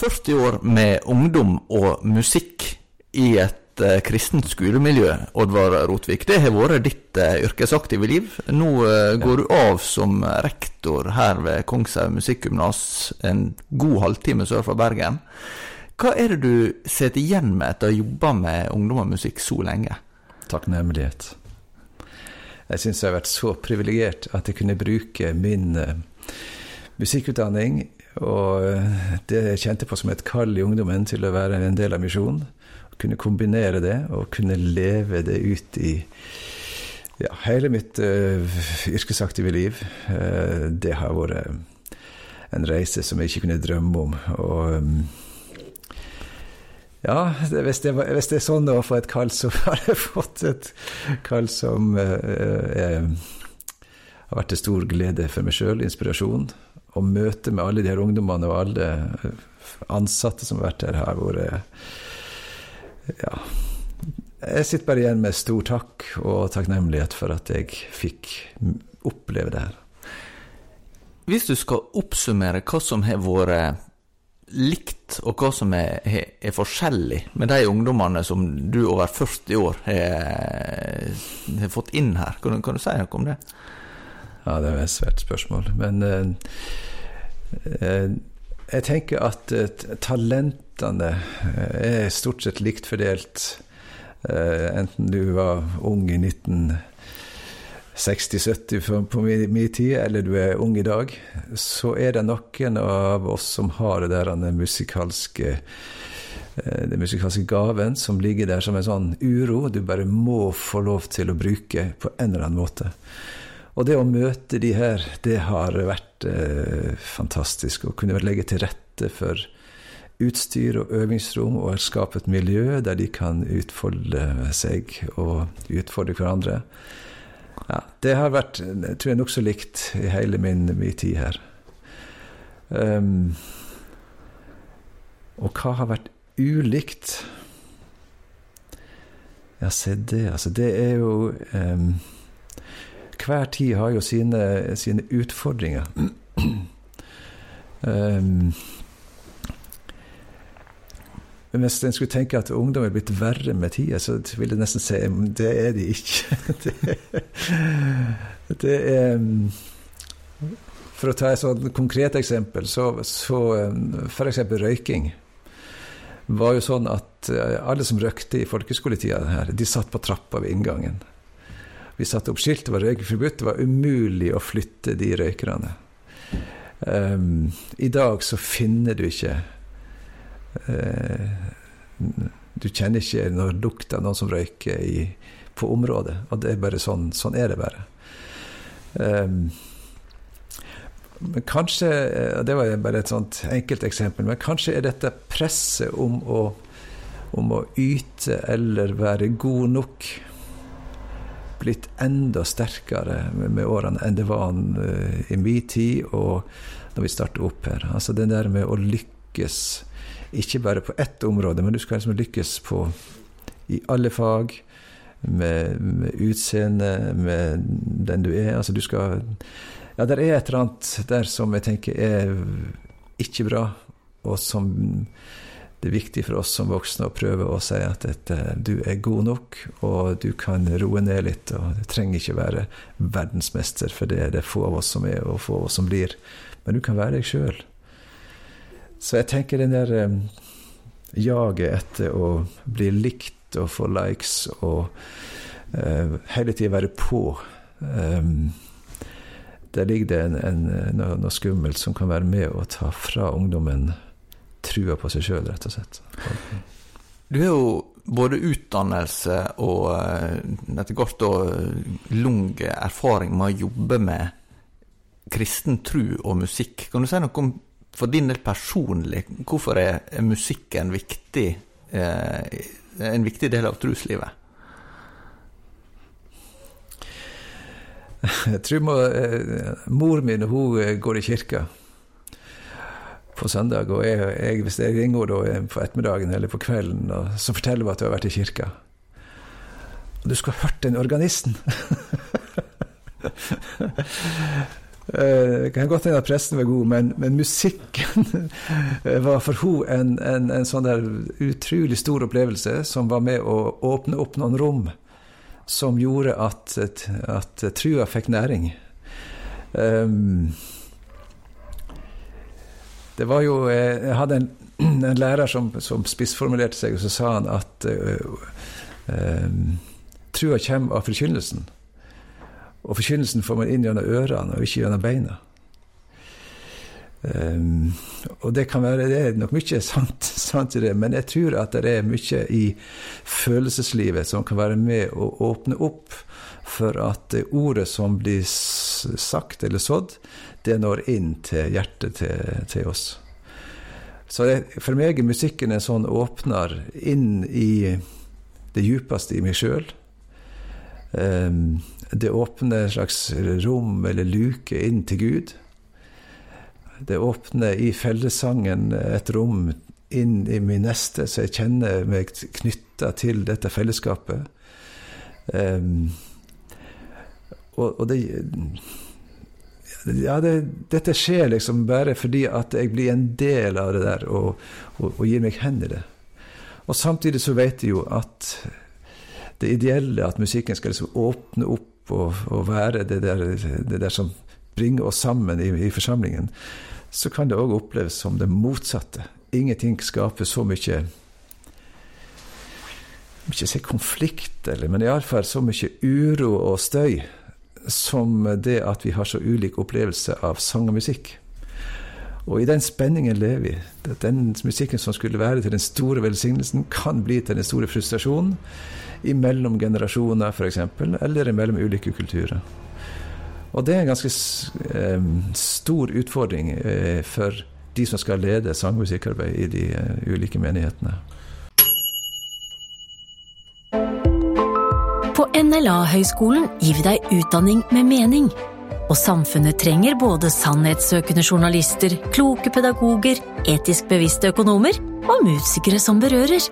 «40 år med ungdom og musikk i et eh, kristent skolemiljø, Oddvar Rotvik. Det har vært ditt eh, yrkesaktive liv. Nå eh, går du av som rektor her ved Kongshaug Musikkgymnas, en god halvtime sør for Bergen. Hva er det du sitter igjen med etter å ha jobba med ungdom og musikk så lenge? takknemlighet. Jeg syns jeg har vært så privilegert at jeg kunne bruke min eh, musikkutdanning og eh, det jeg kjente på som et kall i ungdommen til å være en del av misjonen. Kunne kombinere det og kunne leve det ut i ja, hele mitt uh, yrkesaktive liv. Uh, det har vært en reise som jeg ikke kunne drømme om. Og um, ja, hvis, det, hvis det er sånn å få et kall, så har jeg fått et kall som eh, eh, har vært til stor glede for meg sjøl, inspirasjon. Å møte med alle de her ungdommene og alle eh, ansatte som har vært her, har vært Ja. Jeg sitter bare igjen med stor takk og takknemlighet for at jeg fikk oppleve det her. Hvis du skal oppsummere hva som har vært likt, og hva som er, er, forskjellig med de ungdommene som du over 40 år har, har fått inn her? Kan, kan, du si noe om det? Ja, det er et svært spørsmål. Men eh, eh jeg tenker at eh, talentene eh, er stort sett likt fordelt. Eh, enten du var ung i 1980 60-70 på min, min tid, eller du er ung i dag, så er det noen av oss som har det der den musikalske eh, den musikalske gaven som ligger der som en sånn uro du bare må få lov til å bruke på en eller annen måte. Og det å møte de her, det har vært eh, fantastisk. Å kunne legge til rette for utstyr og øvingsrom og skape et miljø der de kan utfolde seg og utfordre hverandre. Ja, det har vært tror jeg, nokså likt i hele min, min tid her. Um, og hva har vært ulikt? Ja, se det, altså. Det er jo um, hver tid har jo sine, sine utfordringer. um, men hvis en skulle tenke at ungdom er blitt verre med tida, så vil jeg nesten si at det er de ikke. det, det er um, For å ta et sånn konkret eksempel, så, så um, f.eks. røyking var jo sånn at eh, alle som røykte i folkeskoletida her, de satt på trappa ved inngangen. Vi satte opp skilt, det var røykeforbudt. Det var umulig å flytte de røykerne. Um, I dag så finner du ikke Du kjenner ikke noe lukt av noen som røyker i, på området. Og det er bare sånn, sånn er det bare. Um, men kanskje eh, Det var bare et sånt enkelt eksempel. Men kanskje er dette presset om å, om å yte eller være god nok blitt enda sterkere med, med årene enn det var uh, i min tid og når vi startet opp her. Altså det der med å lykkes, ikke bare på ett område, men du skal liksom lykkes på, i alle fag. Med, med utseende, med den du er. Altså du skal Ja, det er et eller annet der som jeg tenker er ikke bra, og som det er viktig for oss som voksne å prøve å si at dette, du er god nok, og du kan roe ned litt. og Du trenger ikke være verdensmester, for det er det få av oss som er, og få av oss som blir. Men du kan være deg sjøl. Så jeg tenker den der um, jaget etter å bli likt og få likes og uh, hele tida være på um, Der ligger det en, en, noe, noe skummelt som kan være med å ta fra ungdommen trua på seg sjøl, rett og slett. Du har jo både utdannelse og etter hvert lang erfaring med å jobbe med kristen tru og musikk. Kan du si noe om for din del personlig, hvorfor er musikken viktig, eh, en viktig del av truslivet? Jeg tror må, eh, Mor min hun går i kirka på søndag. Og jeg, jeg, hvis jeg ringer da på ettermiddagen eller på kvelden, og så forteller hun at hun har vært i kirka. Og du skulle hørt den organisten! Det kan godt hende at presten var god, men, men musikken var for henne en, en, sånn der utrolig stor opplevelse som var med å åpne opp noen rom som gjorde at, at trua fikk næring. Um, det var jo eh, Jeg hadde en, en lærer som, som spissformulerte seg, og så sa han at uh, uh, trua kommer av forkynnelsen. Og forkynnelsen får man inn gjennom ørene, og ikke gjennom beina. Um, og det kan være, det er nok mye sant, sant, i det, men jeg tror at det er mye i følelseslivet som kan være med å åpne opp for at det ordet som blir sagt eller sådd, det når inn til hjertet til, til oss. Så det, for meg er musikken en sånn åpner inn i det djupeste i meg sjøl. Um, det åpner en slags rom eller luke inn til Gud. Det åpner i fellessangen et rom inn i min neste, så jeg kjenner meg knytta til dette fellesskapet. Um, og, og det ja, det, dette skjer liksom bare fordi at jeg blir en del av det der og, og, og gir meg hen i det. Og samtidig så vet jeg jo at det ideelle, at musikken skal liksom åpne opp og, og være det der, det der, som bringer oss sammen i, i forsamlingen, så kan det òg oppleves som det motsatte. Ingenting skaper så mye ikke si konflikt, eller, men iallfall så mye uro og støy som det at vi har så ulik opplevelse av sang og musikk. Og i den spenningen lever vi. Den musikken som skulle være til den store velsignelsen, kan bli til den store frustrasjonen imellom generasjoner, f.eks., eller mellom ulike kulturer. Og det er en ganske stor utfordring eh, for de som skal lede sangmusikkarbeid i de eh, ulike menighetene. På NLA-høgskolen gir vi deg utdanning med mening. Og samfunnet trenger både sannhetssøkende journalister, kloke pedagoger, etisk bevisste økonomer og musikere som berører.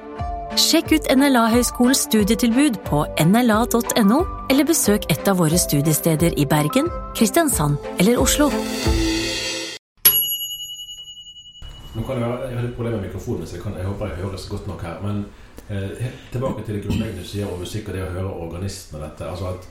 Sjekk ut NLA-høgskolens studietilbud på nla.no, eller besøk et av våre studiesteder i Bergen, Kristiansand eller Oslo. Nå kan jeg, jeg har litt problemer med mikrofonen, så jeg, kan, jeg håper jeg høres godt nok her. men Eh, tilbake til det grunnleggende du sier om musikk og det å høre organisten og dette. altså at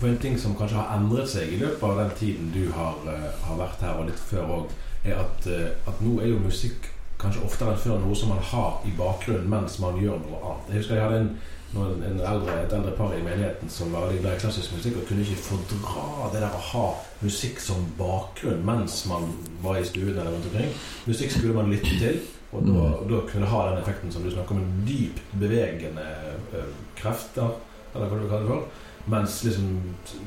for En ting som kanskje har endret seg i løpet av den tiden du har, uh, har vært her, og litt før òg, er at, uh, at, nå er jo musikk kanskje oftere enn før noe som man har i bakgrunnen mens man gjør noe annet. Jeg husker jeg hadde en, en, en eldre, et eldre par i menigheten som var veldig glad i klassisk musikk, og kunne ikke fordra det der å ha musikk som bakgrunn mens man var i stuen eller rundt omkring. Musikk skulle man lytte til. Og da, og da kunne det ha den effekten som du snakker om, en dypt bevegende uh, krefter, eller hva du kaller det for. Mens liksom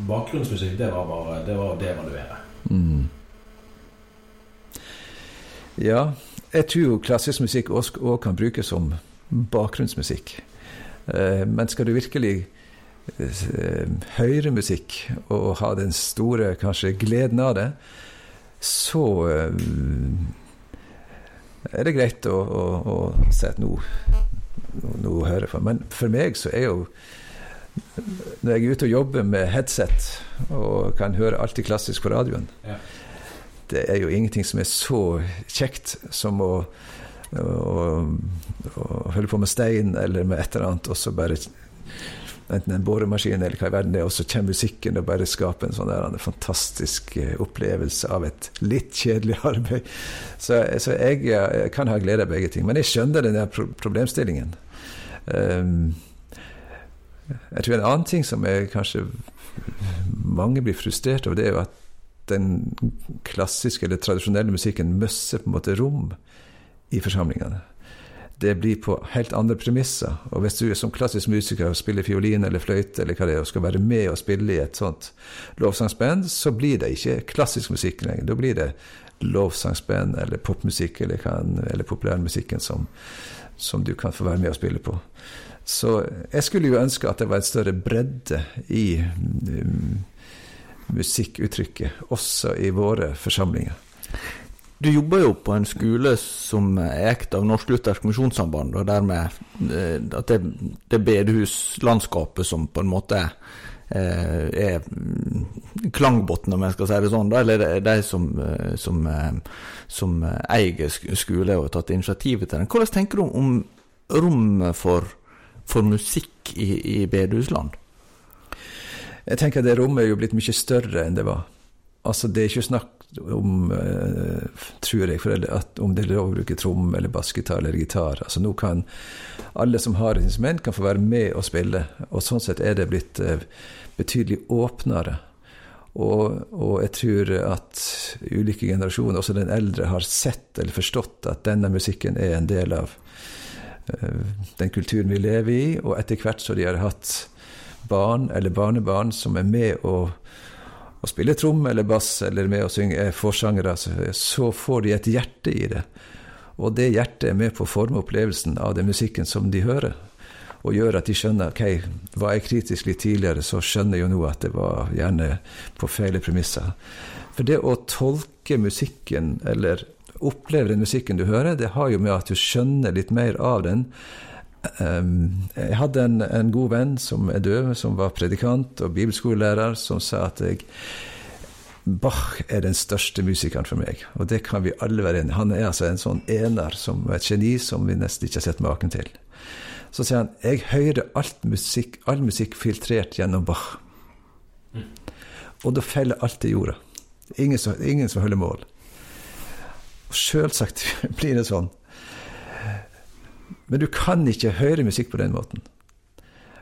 bakgrunnsmusikk, det var bare det var devaluere. Mm. Ja, jeg tror jo klassisk musikk òg kan brukes som bakgrunnsmusikk. Uh, men skal du virkelig eh, høre musikk og ha den store kanskje gleden av det, så eh, er det greit å, å, å si at nå, nå hører jeg på. Men for meg så er jo Når jeg er ute og jobber med headset og kan høre alltid klassisk på radioen Ja. Det er jo ingenting som er så kjekt som å, å, å holde på med stein eller med et eller annet, og så bare enten en boremaskin eller hva i verden det er, og så kommer musikken og bare skaper en sånn der, en fantastisk eh, opplevelse av et litt kjedelig arbeid. Så, så jeg, jeg kan ha glede av begge ting. Men jeg skjønner den der problemstillingen. Um, jeg tror en annen ting som er kanskje mange blir frustrert over, det er jo at den klassiske eller tradisjonelle musikken møsser på en måte rom i forsamlingene det blir på helt andre premisser. Og hvis du er som klassisk musiker og spiller fiolin eller fløyte eller hva det er, og skal være med og spille i et sånt lovsangsband, så blir det ikke klassisk musikk lenger. Da blir det lovsangsband eller popmusikk eller, eller populærmusikken som, som du kan få være med og spille på. Så jeg skulle jo ønske at det var et større bredde i um, musikkuttrykket, også i våre forsamlinger. Du jobber jo på en skole som er ekt av Norsk-Luthersk Misjonssamband, og dermed eh, at det, det bedehuslandskapet som på en måte eh, er klangbunnen, om jeg skal si det sånn, da, eller er de som, eh, som, som eier skole og har tatt initiativet til den. Hvordan tenker du om rommet for, for musikk i, i bedehusland? Jeg tenker at det rommet er jo blitt mye større enn det var. Altså, det er ikke snakk om, uh, tror jeg, at om det er lov å bruke tromme eller bassgitar eller gitar. Altså, nå kan alle som har et instrument, kan få være med og spille. Og sånn sett er det blitt uh, betydelig åpnere. Og, og, jeg tror at ulike generasjoner, også den eldre, har sett eller forstått at denne musikken er en del av den kulturen vi lever i, og etter hvert så de har hatt barn eller barnebarn som er med å, å spille trom eller bass eller med å synge er forsangere, så får de et hjerte i det. Og det hjertet er med på å forme opplevelsen av den musikken som de hører. Og gjør at de skjønner ok, var jeg kritisk litt tidligere, så skjønner jeg jo nå at det var gjerne på feil premisser. For det å tolke musikken, eller oppleve den musikken du hører, det har jo med at du skjønner litt mer av den. Jeg hadde en, en, god venn som er død, som var predikant og bibelskolelærer, som sa at jeg, Bach er den største musikeren for meg, og det kan vi alle være enige Han er altså en sånn ener, som et geni som vi nesten ikke har sett maken til. Så sier han jeg hører alt musikk, all musikk filtrert gjennom Bach. Og da feller alt i jorda. Ingen som, ingen som holder mål. Og Sjølsagt blir det sånn. Men du kan ikke høre musikk på den måten.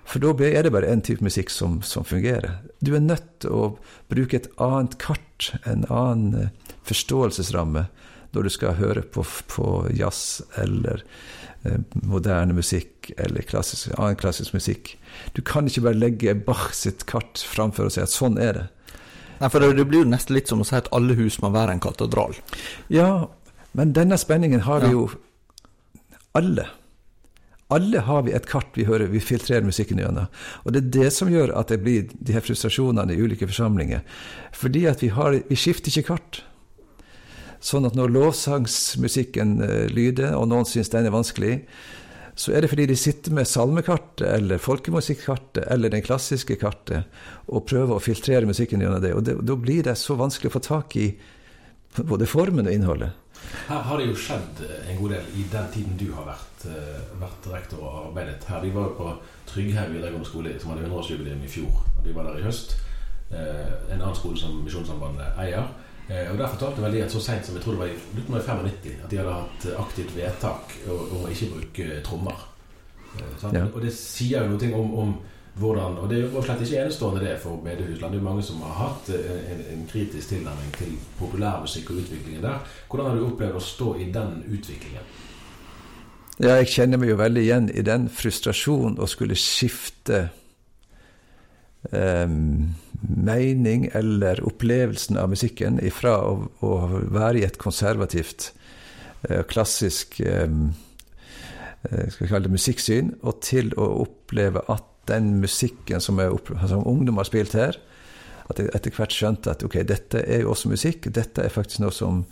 For da er det bare én type musikk som, som, fungerer. Du er nødt til å bruke et annet kart, en annen eh, forståelsesramme, når du skal høre på, på jazz eller eh, moderne musikk eller klassisk, annen klassisk musikk. Du kan ikke bare legge Bach sitt kart framfor og si at sånn er det. Nei, for Det blir jo nesten litt som å si at alle hus må være en katedral. Ja, men denne spenningen har vi jo alle alle har vi et kart vi hører, vi filtrerer musikken gjennom. Og det er det som gjør at det blir de her frustrasjonene i ulike forsamlinger. Fordi at vi, har, vi skifter ikke kart. Sånn at når lovsangsmusikken uh, lyder, og noen syns den er vanskelig, så er det fordi de sitter med salmekartet eller folkemusikkartet eller den klassiske kartet og prøver å filtrere musikken gjennom det. Og da blir det så vanskelig å få tak i både formen og innholdet. Her har det jo skjedd en god del i den tiden du har vært, eh, vært rektor og arbeidet her. Vi var jo på Trygghaug videregående skole som hadde 100-årsjubileum i fjor. og Vi var der i høst. Eh, en annen skole som Misjonssambandet eier. Eh, og Der fortalte vel de at så seint som jeg tror det var i 1995 at de hadde hatt aktivt vedtak om å ikke bruke trommer. Ja. Og det sier jo noe om, om hvordan, og Det er jo slett ikke enestående det for bedehusland. Det er mange som har hatt eh, en, en kritisk tilnærming til populærmusikk og utviklingen der. Hvordan har du opplevd å stå i den utviklingen? Ja, jeg kjenner meg jo veldig igjen i den frustrasjonen å skulle skifte eh, mening eller opplevelsen av musikken ifra å, å være i et konservativt, eh, klassisk eh, skal vi kalle det musikksyn, og til å oppleve at den musikken som, opp, som ungdom har spilt her, at jeg etter hvert skjønte at ok, dette er jo også musikk. Dette er faktisk noe som,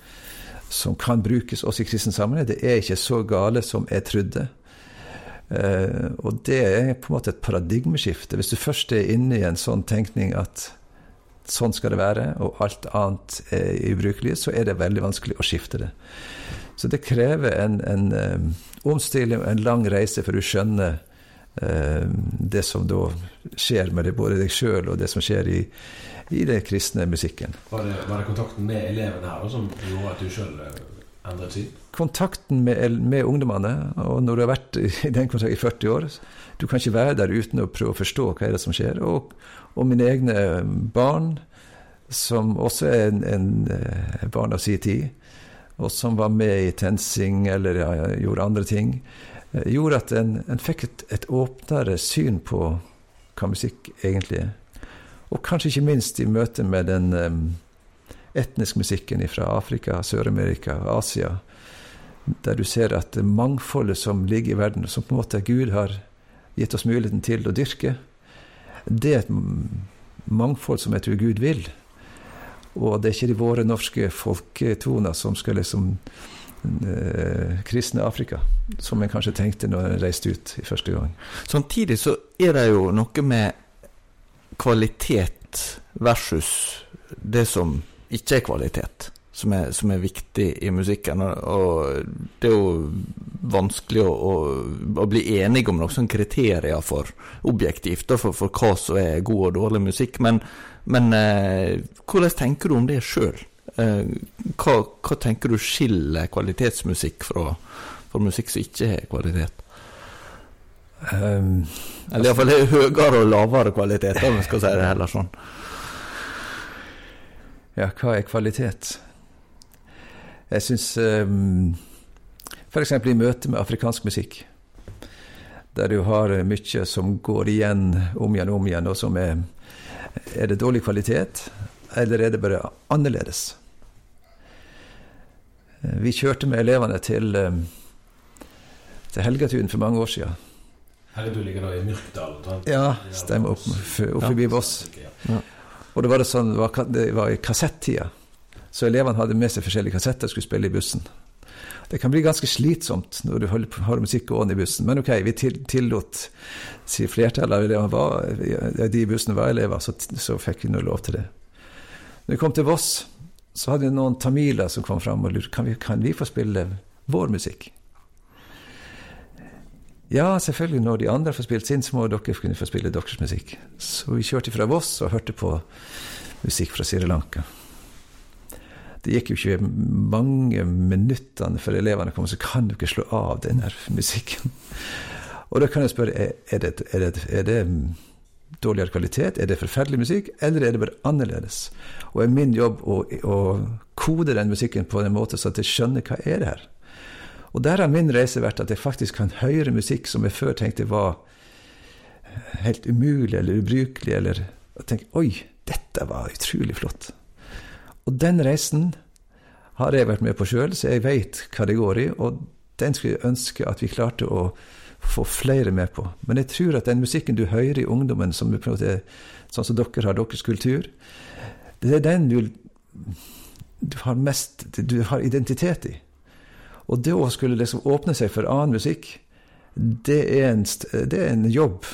som kan brukes også i kristen sammenheng. Det er ikke så gale som jeg trodde. Eh, og det er på en måte et paradigmeskifte. Hvis du først er inne i en sånn tenkning at sånn skal det være, og alt annet er ubrukelig, så er det veldig vanskelig å skifte det. Så det krever en, en um, omstilling og en lang reise for du skjønner det som da skjer med det, både deg sjøl og det som skjer i, i den kristne musikken. Var det, var det, kontakten med elevene her som gjorde at du sjøl endret syn? Kontakten med, med, ungdommene, og når du har vært i den kontakten i 40 år Du kan ikke være der uten å prøve å forstå hva er det som skjer. Og, og mine egne barn, som også er en, en, barn av sin tid, og som var med i TenSing eller ja, gjorde andre ting, eh, gjorde at en, en fikk et, et, åpnere syn på hva musikk egentlig er. Og kanskje ikke minst i møte med den um, etniske musikken fra Afrika, Sør-Amerika, Asia, der du ser at det mangfoldet som ligger i verden, som på en måte Gud har gitt oss muligheten til å dyrke, det er et mangfold som jeg tror Gud vil. Og det er ikke de våre norske folketoner som skal liksom eh, kristne Afrika, som en kanskje tenkte når en reiste ut i første gang. Samtidig så er det jo noe med kvalitet versus det som ikke er kvalitet, som er, som er viktig i musikken. Og, det er jo vanskelig å, å, å bli enige om noen kriterier for objektivt for, for, hva som er god og dårlig musikk. Men, men eh, hvordan tenker du om det sjøl? Eh, hva, hva, tenker du skiller kvalitetsmusikk fra, fra musikk som ikke har kvalitet? Um, Eller iallfall høyere og lavere kvalitet, om vi skal si det heller sånn. Ja, hva er kvalitet? Jeg syns um, F.eks. i møte med afrikansk musikk, der du har mye som går igjen om igjen og om igjen, og som er Er det dårlig kvalitet, eller er det bare annerledes? Eh, vi kjørte med elevene til, um, til Helgatun for mange år siden. Helgatun ligger da i Myrkdal? Ja, stemmer. Opp, opp forbi Voss. Ja. Og det var, det sånn, det var i kassettida. Så elevene hadde med seg forskjellige kassetter og skulle spille i bussen. Det kan bli ganske slitsomt når du har musikk gående i bussen. Men ok, vi tillot, siden flertallet av elevene var, de i bussen var elever, så, så fikk vi nå lov til det. Når vi kom til Voss, så hadde jeg noen tamiler som kom fram og lurte kan vi kan vi få spille vår musikk. Ja, selvfølgelig, når de andre får spilt sin, så må dere kunne få spille deres musikk. Så vi kjørte fra Voss og hørte på musikk fra Sri Lanka. Det gikk jo ikke mange minuttene før elevene kom, så kan du ikke slå av den her musikken. Og da kan jeg spørre, er det, er det, er det dårligere kvalitet, er det forferdelig musikk, eller er det bare annerledes? Og er min jobb å, å kode den musikken på en måte så at jeg skjønner hva er det her og der har min reise vært at jeg faktisk kan høre musikk som jeg før tenkte var helt umulig eller ubrukelig, eller tenke oi, dette var utrolig flott. Og den reisen har jeg vært med på sjøl, så jeg veit hva det går i. Og den skulle jeg ønske at vi klarte å få flere med på. Men jeg tror at den musikken du hører i ungdommen, som måte, sånn som dere har deres kultur, det er den du, du har mest Du har identitet i. Og det å skulle liksom åpne seg for annen musikk, det er en, det er en jobb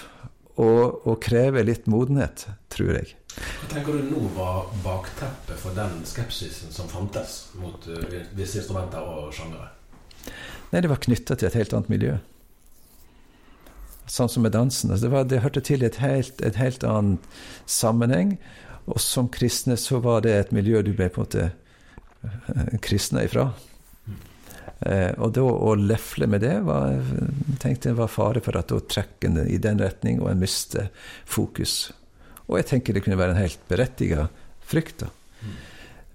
og, og krever litt modenhet, tror jeg. Hva tenker du nå var bakteppet for den skepsisen som fantes mot visse instrumenter og sjangere? Nei, det var knytta til et helt annet miljø. Sånn som med dansen. Altså det, var, det, hørte til i et helt, et helt annet sammenheng. Og som kristne så var det et miljø du ble på en måte kristna kristne ifra. Eh, og da å lefle med det var, tenkte jeg var fare for at da trekker en i den retning, og en mister fokus. Og jeg tenker det kunne være en helt berettiga frykt. da.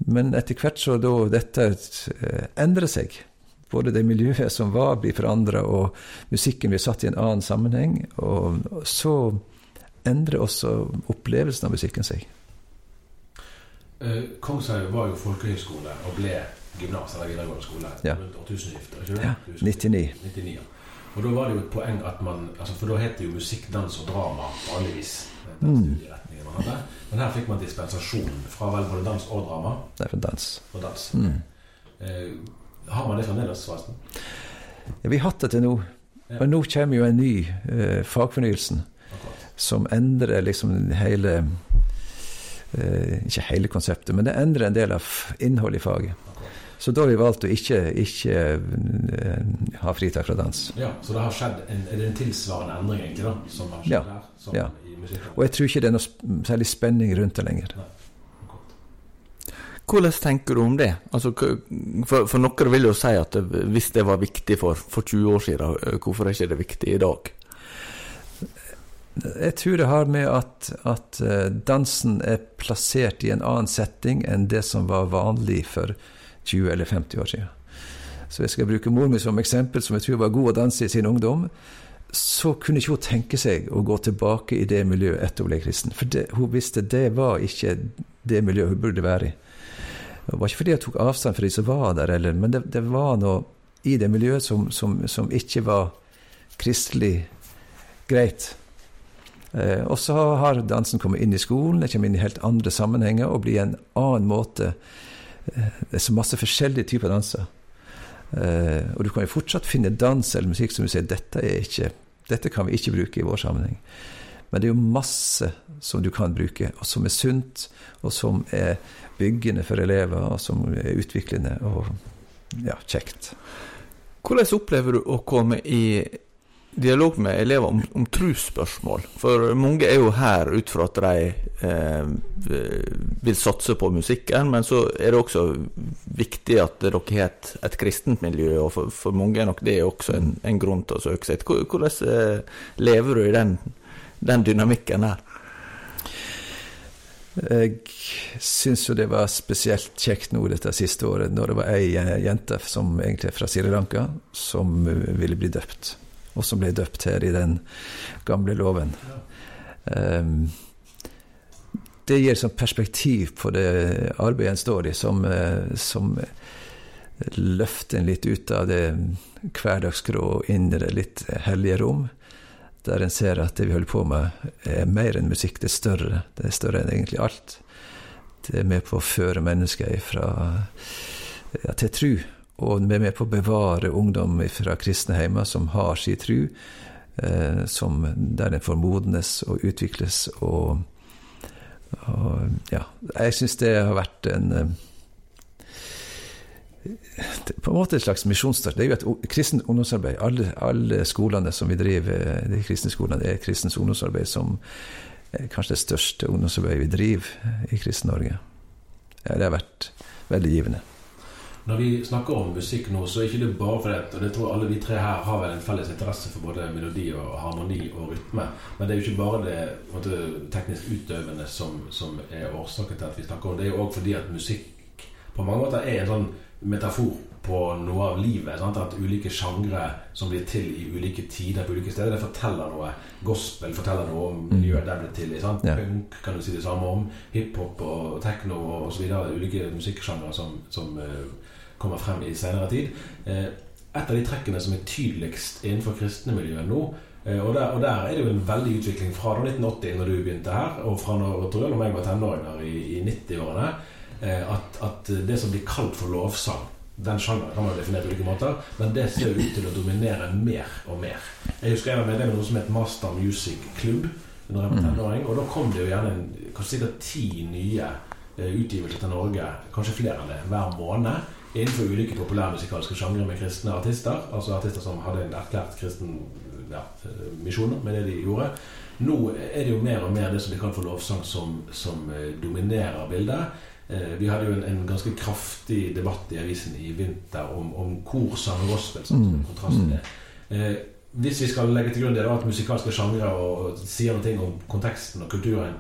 Men etter hvert så da dette eh, endrer seg, både det miljøet som var, blir forandra, og musikken blir satt i en annen sammenheng, og så endrer også opplevelsen av musikken seg. Eh, Kongshaug var jo folkehøyskole og ble gymnas eller videregående skole ja. rundt årtusenskiftet. Ja, 99. 99 ja. Og da var det jo et poeng at man altså For da het det jo musikk, dans og drama vanligvis. Den Mm. Men her fikk man dispensasjon fra vel både dans og drama. Er for dans. Og dans. Mm. Eh, har man det fremdeles, forresten? Ja, vi har hatt det til nå. Ja. Men nå kommer jo en ny eh, fagfornyelsen Akkurat. som endrer liksom hele eh, Ikke hele konseptet, men det endrer en del av innholdet i faget. Akkurat. Så da har vi valgt å ikke, ikke eh, ha fritak fra dans. Ja, Så det har skjedd en, er det en tilsvarende endring egentlig da, som har skjedd Ja, her? Som ja. Og jeg tror ikke det er noe særlig spenning rundt det lenger. Hvordan tenker du om det? Altså, for, for noen vil jo si at hvis det var viktig for, for 20 år siden, hvorfor er ikke det viktig i dag? Jeg tror det har med at, at eh, dansen er plassert i en annen setting enn det som var vanlig for 20 eller 50 år siden. Så jeg skal bruke mor mi som eksempel, som jeg tror var god å danse i sin ungdom. Så kunne ikke hun tenke seg å gå tilbake i det miljøet etter hun ble kristen. For det, hun visste det var ikke det miljøet hun burde være i. Det var ikke fordi jeg tok avstand fra de som var der, eller, men det, det var noe i det miljøet som, som, som ikke var kristelig greit. Eh, og så har dansen kommet inn i skolen, det kommer inn i helt andre sammenhenger og blir en annen måte. Eh, det er så masse forskjellige typer danser. Eh, og du kan jo fortsatt finne dans eller musikk som du sier dette, ikke, dette kan vi ikke bruke i vår sammenheng. Men det er jo masse som du kan bruke, og som er sunt, og som er byggende for elever, og som er utviklende og ja, kjekt. Hvordan opplever du å komme i dialog med elever om, om trosspørsmål? For mange er jo her ut fra at de eh, vil satse på musikken, men så er det også viktig at dere har et, et kristent miljø, og for, for mange er nok det også en, en grunn til å søke seg. Hvor- Hvordan eh, lever du i den, den dynamikken her? Jeg syns jo det var spesielt kjekt nå dette siste året, når det var ei jente som egentlig er fra Sri Lanka, som ville bli døpt. Og som ble døpt her i den gamle loven. Um, det gir sånn perspektiv på det arbeidet en står i, som, eh, som løfter en litt ut av det hverdagsgrå og inn i det litt hellige rom der en ser at det vi holder på med, er mer enn musikk. Det er større. Det er større enn egentlig alt. Det er med på å føre mennesker fra, ja, til tru. Og vi er med på å bevare ungdom fra kristne heimer som har sin tru, eh, som, der den formodnes og utvikles. Og, og ja, jeg syns det har vært en eh, på en måte et slags misjonsstart. Det er jo et kristent ungdomsarbeid. Alle, alle skolene som vi driver, de kristne skolene, det er kristens ungdomsarbeid som er kanskje det største ungdomsarbeidet vi driver i Kristen-Norge. Ja, det har vært veldig givende. Når vi snakker om musikk nå, så er ikke det bare for det, og det tror jeg alle vi tre her har vel en felles interesse for både melodi og harmoni og rytme. Men det er jo ikke bare det måte, teknisk utøvende som, som er årsaken til at vi snakker om det. Det er jo òg fordi at musikk på mange måter er en sånn metafor på noe av livet. Sant? At ulike sjangre som blir til i ulike tider på ulike steder, det forteller noe. Gospel forteller noe om miljøet der blir til i. Sant? Ja. Punk kan du si det samme om. Hiphop og techno og osv. Ulike musikksjangre som, som uh, kommer frem i senere tid. Uh, et av de trekkene som er tydeligst innenfor kristne miljøer nå, eh, og der, og der er det jo en veldig utvikling fra da 1980, når du begynte her, og fra når, jeg, når jeg var tenåringer i, i 90-årene, eh, at, at det som blir kalt for lovsang den sjangeren kan man definere på ulike måter, men det ser ut til å dominere mer og mer. Jeg husker jeg var medlem i noe som het Master Music Club når jeg var tenåring, og da kom det jo gjerne kanskje sikkert ti nye eh, utgivelser til Norge, kanskje flere enn det, hver måned. Innenfor ulike populærmusikalske sjangre med kristne artister. Altså artister som hadde en erklært kristen ja, eh, misjon med det de gjorde. Nå er det jo mer og mer det som blir kalt for lovsang, som, som eh, dominerer bildet. Eh, Vi hadde jo en, en ganske kraftig debatt i avisen i vinter om, om korsang og gospel. Mm. kontrast til det. Eh, hvis vi skal legge til grunn det da, at musikalske sjangre og sier noe om konteksten og kulturen,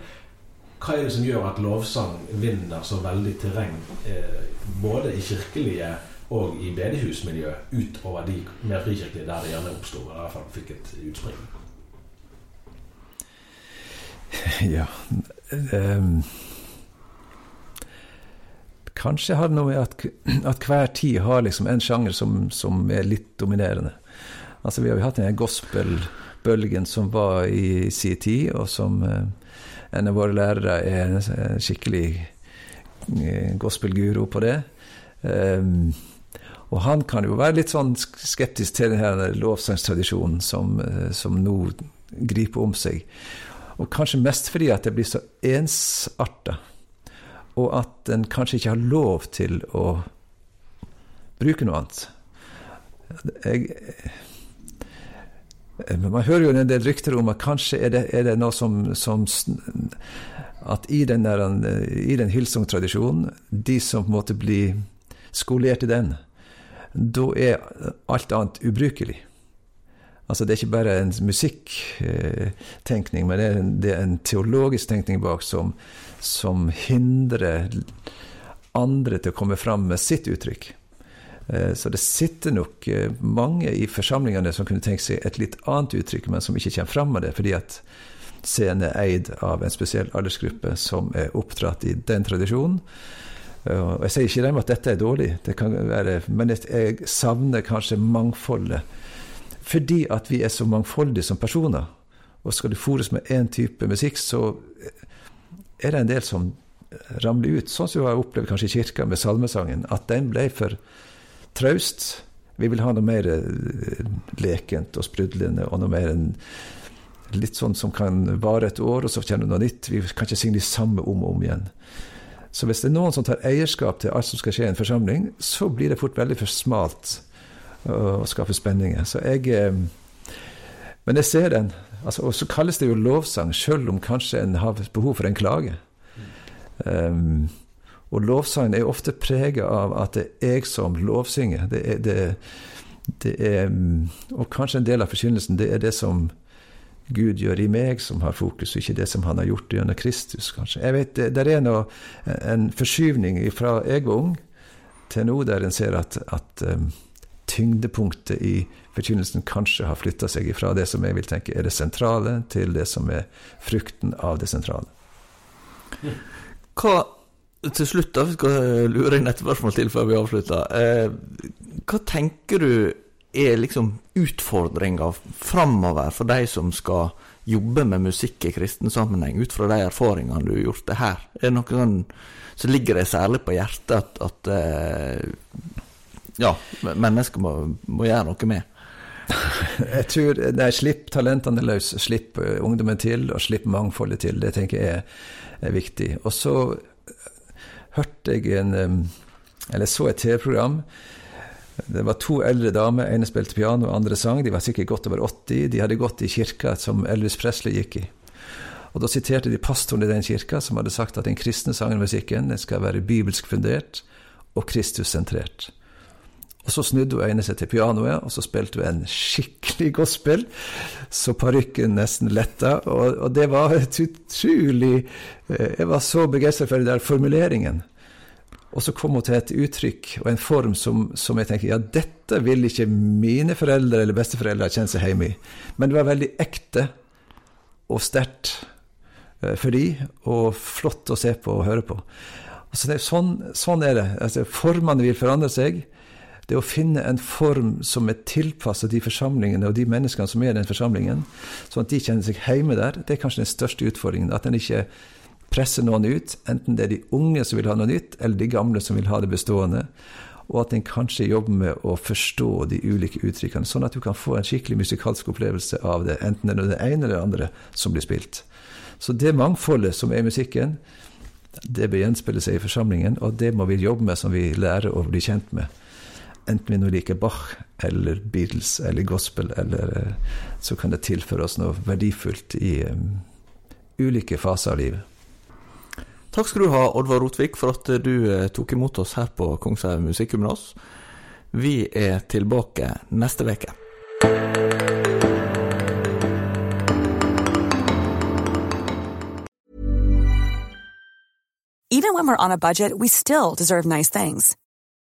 hva er det som gjør at lovsang vinner så veldig terreng, eh, både i kirkelige og i bedehusmiljø, utover de mer frikirkelige der det gjerne oppsto, eller i hvert fall fikk et utspring? Ja ehm, Kanskje har det noe med at, at hver tid har liksom en sjanger som, som er litt dominerende. Altså, vi har jo hatt den gospelbølgen som var i sin tid, og som eh, en av våre lærere er en skikkelig eh, gospelguru på det. Um, og han kan jo være litt sånn skeptisk til denne lovsangstradisjonen som, eh, som nå griper om seg. Og kanskje mest fordi at det blir så ensarta, og at en kanskje ikke har lov til å bruke noe annet. Jeg, eh, man hører jo en del rykter om at kanskje er det, er det noe som, som, At i den, der, i den Hilsung-tradisjonen, de som på en måte blir skolert i den, da er alt annet ubrukelig. Altså Det er ikke bare en musikktenkning, men det er en, det er en teologisk tenkning bak som, som, hindrer andre til å komme fram med sitt uttrykk. Eh, så det sitter nok eh, mange i forsamlingene som kunne tenke seg et litt annet uttrykk, men som ikke kommer fram med det, fordi at scenen er eid av en spesiell aldersgruppe som er oppdratt i den tradisjonen. Og jeg sier ikke dem at dette er dårlig, det være, men jeg savner kanskje mangfoldet. Fordi at vi er så mangfoldige som personer. Og skal du fôres med én type musikk, så er det en del som ramler ut. Sånn som vi har opplevd kanskje i kirka med salmesangen. At den ble for traust. Vi vil ha noe mer eh, lekent og sprudlende, og noe mer enn litt sånn som kan vare et år, og så kjenner du noe nytt. Vi kan ikke synge de samme om og om igjen. Så hvis det er noen som tar eierskap til alt som skal skje i en forsamling, så blir det fort veldig for smalt å skaffe spenninger. Så jeg eh, Men jeg ser den. Altså, og så kalles det jo lovsang, sjøl om kanskje en har behov for en klage. Um, og lovsangen er ofte prega av at det er jeg som lovsynger. Det er, det, det er, og kanskje en del av forkynnelsen, det er det som Gud gjør i meg, som har fokus, og ikke det som han har gjort gjennom Kristus, kanskje. Jeg vet, det er noe, en forskyvning fra jeg var ung til nå, der en ser at, at um, tyngdepunktet i forkynnelsen kanskje har flytta seg ifra det som jeg vil tenke er det sentrale, til det som er frukten av det sentrale. Hva til slutt, da, vi skal lure inn et spørsmål til før vi avslutter. Eh, hva tenker du er liksom utfordringa framover for de som skal jobbe med musikk i kristen sammenheng, ut fra de erfaringene du har gjort det her? Er det noe sånn som ligger deg særlig på hjertet at, at uh, ja, mennesker må, må, gjøre noe med? jeg tror Nei, slipp talentene løs. Slipp eh, ungdommen til, og slipp mangfoldet til. Det tenker jeg er, er viktig. Og så hørte jeg en Eller så et TV-program det var to eldre damer. ene spilte piano, andre sang. De var sikkert godt over 80. De hadde gått i kirka som Elvis Presley gikk i. Og Da siterte de pastoren i den kirka, som hadde sagt at den kristne sangen musikken den skal være bibelsk fundert og Kristus-sentrert. Og Så snudde hun øynene seg til pianoet, og så spilte hun en skikkelig gospel, så parykken nesten letta. Og, og, det var et utrolig eh, Jeg var så begeistra for den der formuleringen. Og så kom hun til et uttrykk og en form som, som, jeg tenker ja, dette vil ikke mine foreldre eller besteforeldre kjenne seg hjemme i. Men det var veldig ekte og sterkt eh, for de, og flott å se på og høre på. Altså, det, sånn, sånn, er det. Altså, formene vil forandre seg. Det å finne en form som er tilpasset de forsamlingene og de menneskene som er i den forsamlingen, sånn at de kjenner seg hjemme der, det er kanskje den største utfordringen. At en ikke presser noen ut, enten det er de unge som vil ha noe nytt, eller de gamle som vil ha det bestående. Og at en kanskje jobber med å forstå de ulike uttrykkene, sånn at du kan få en skikkelig musikalsk opplevelse av det, enten det er det ene eller det andre som blir spilt. Så det mangfoldet som er i musikken, det bør gjenspeile seg i forsamlingen, og det må vi jobbe med som vi lærer å bli kjent med. Enten vi nå liker Bach eller Beatles eller gospel, eller eh, så kan det tilføre oss noe verdifullt i um, ulike faser av livet. Takk skal du ha, Oddvar Rotvik, for at du eh, tok imot oss her på Kongshaug Musikkgymnas. Vi er tilbake neste uke. Even when we're on a budget, we still deserve nice things.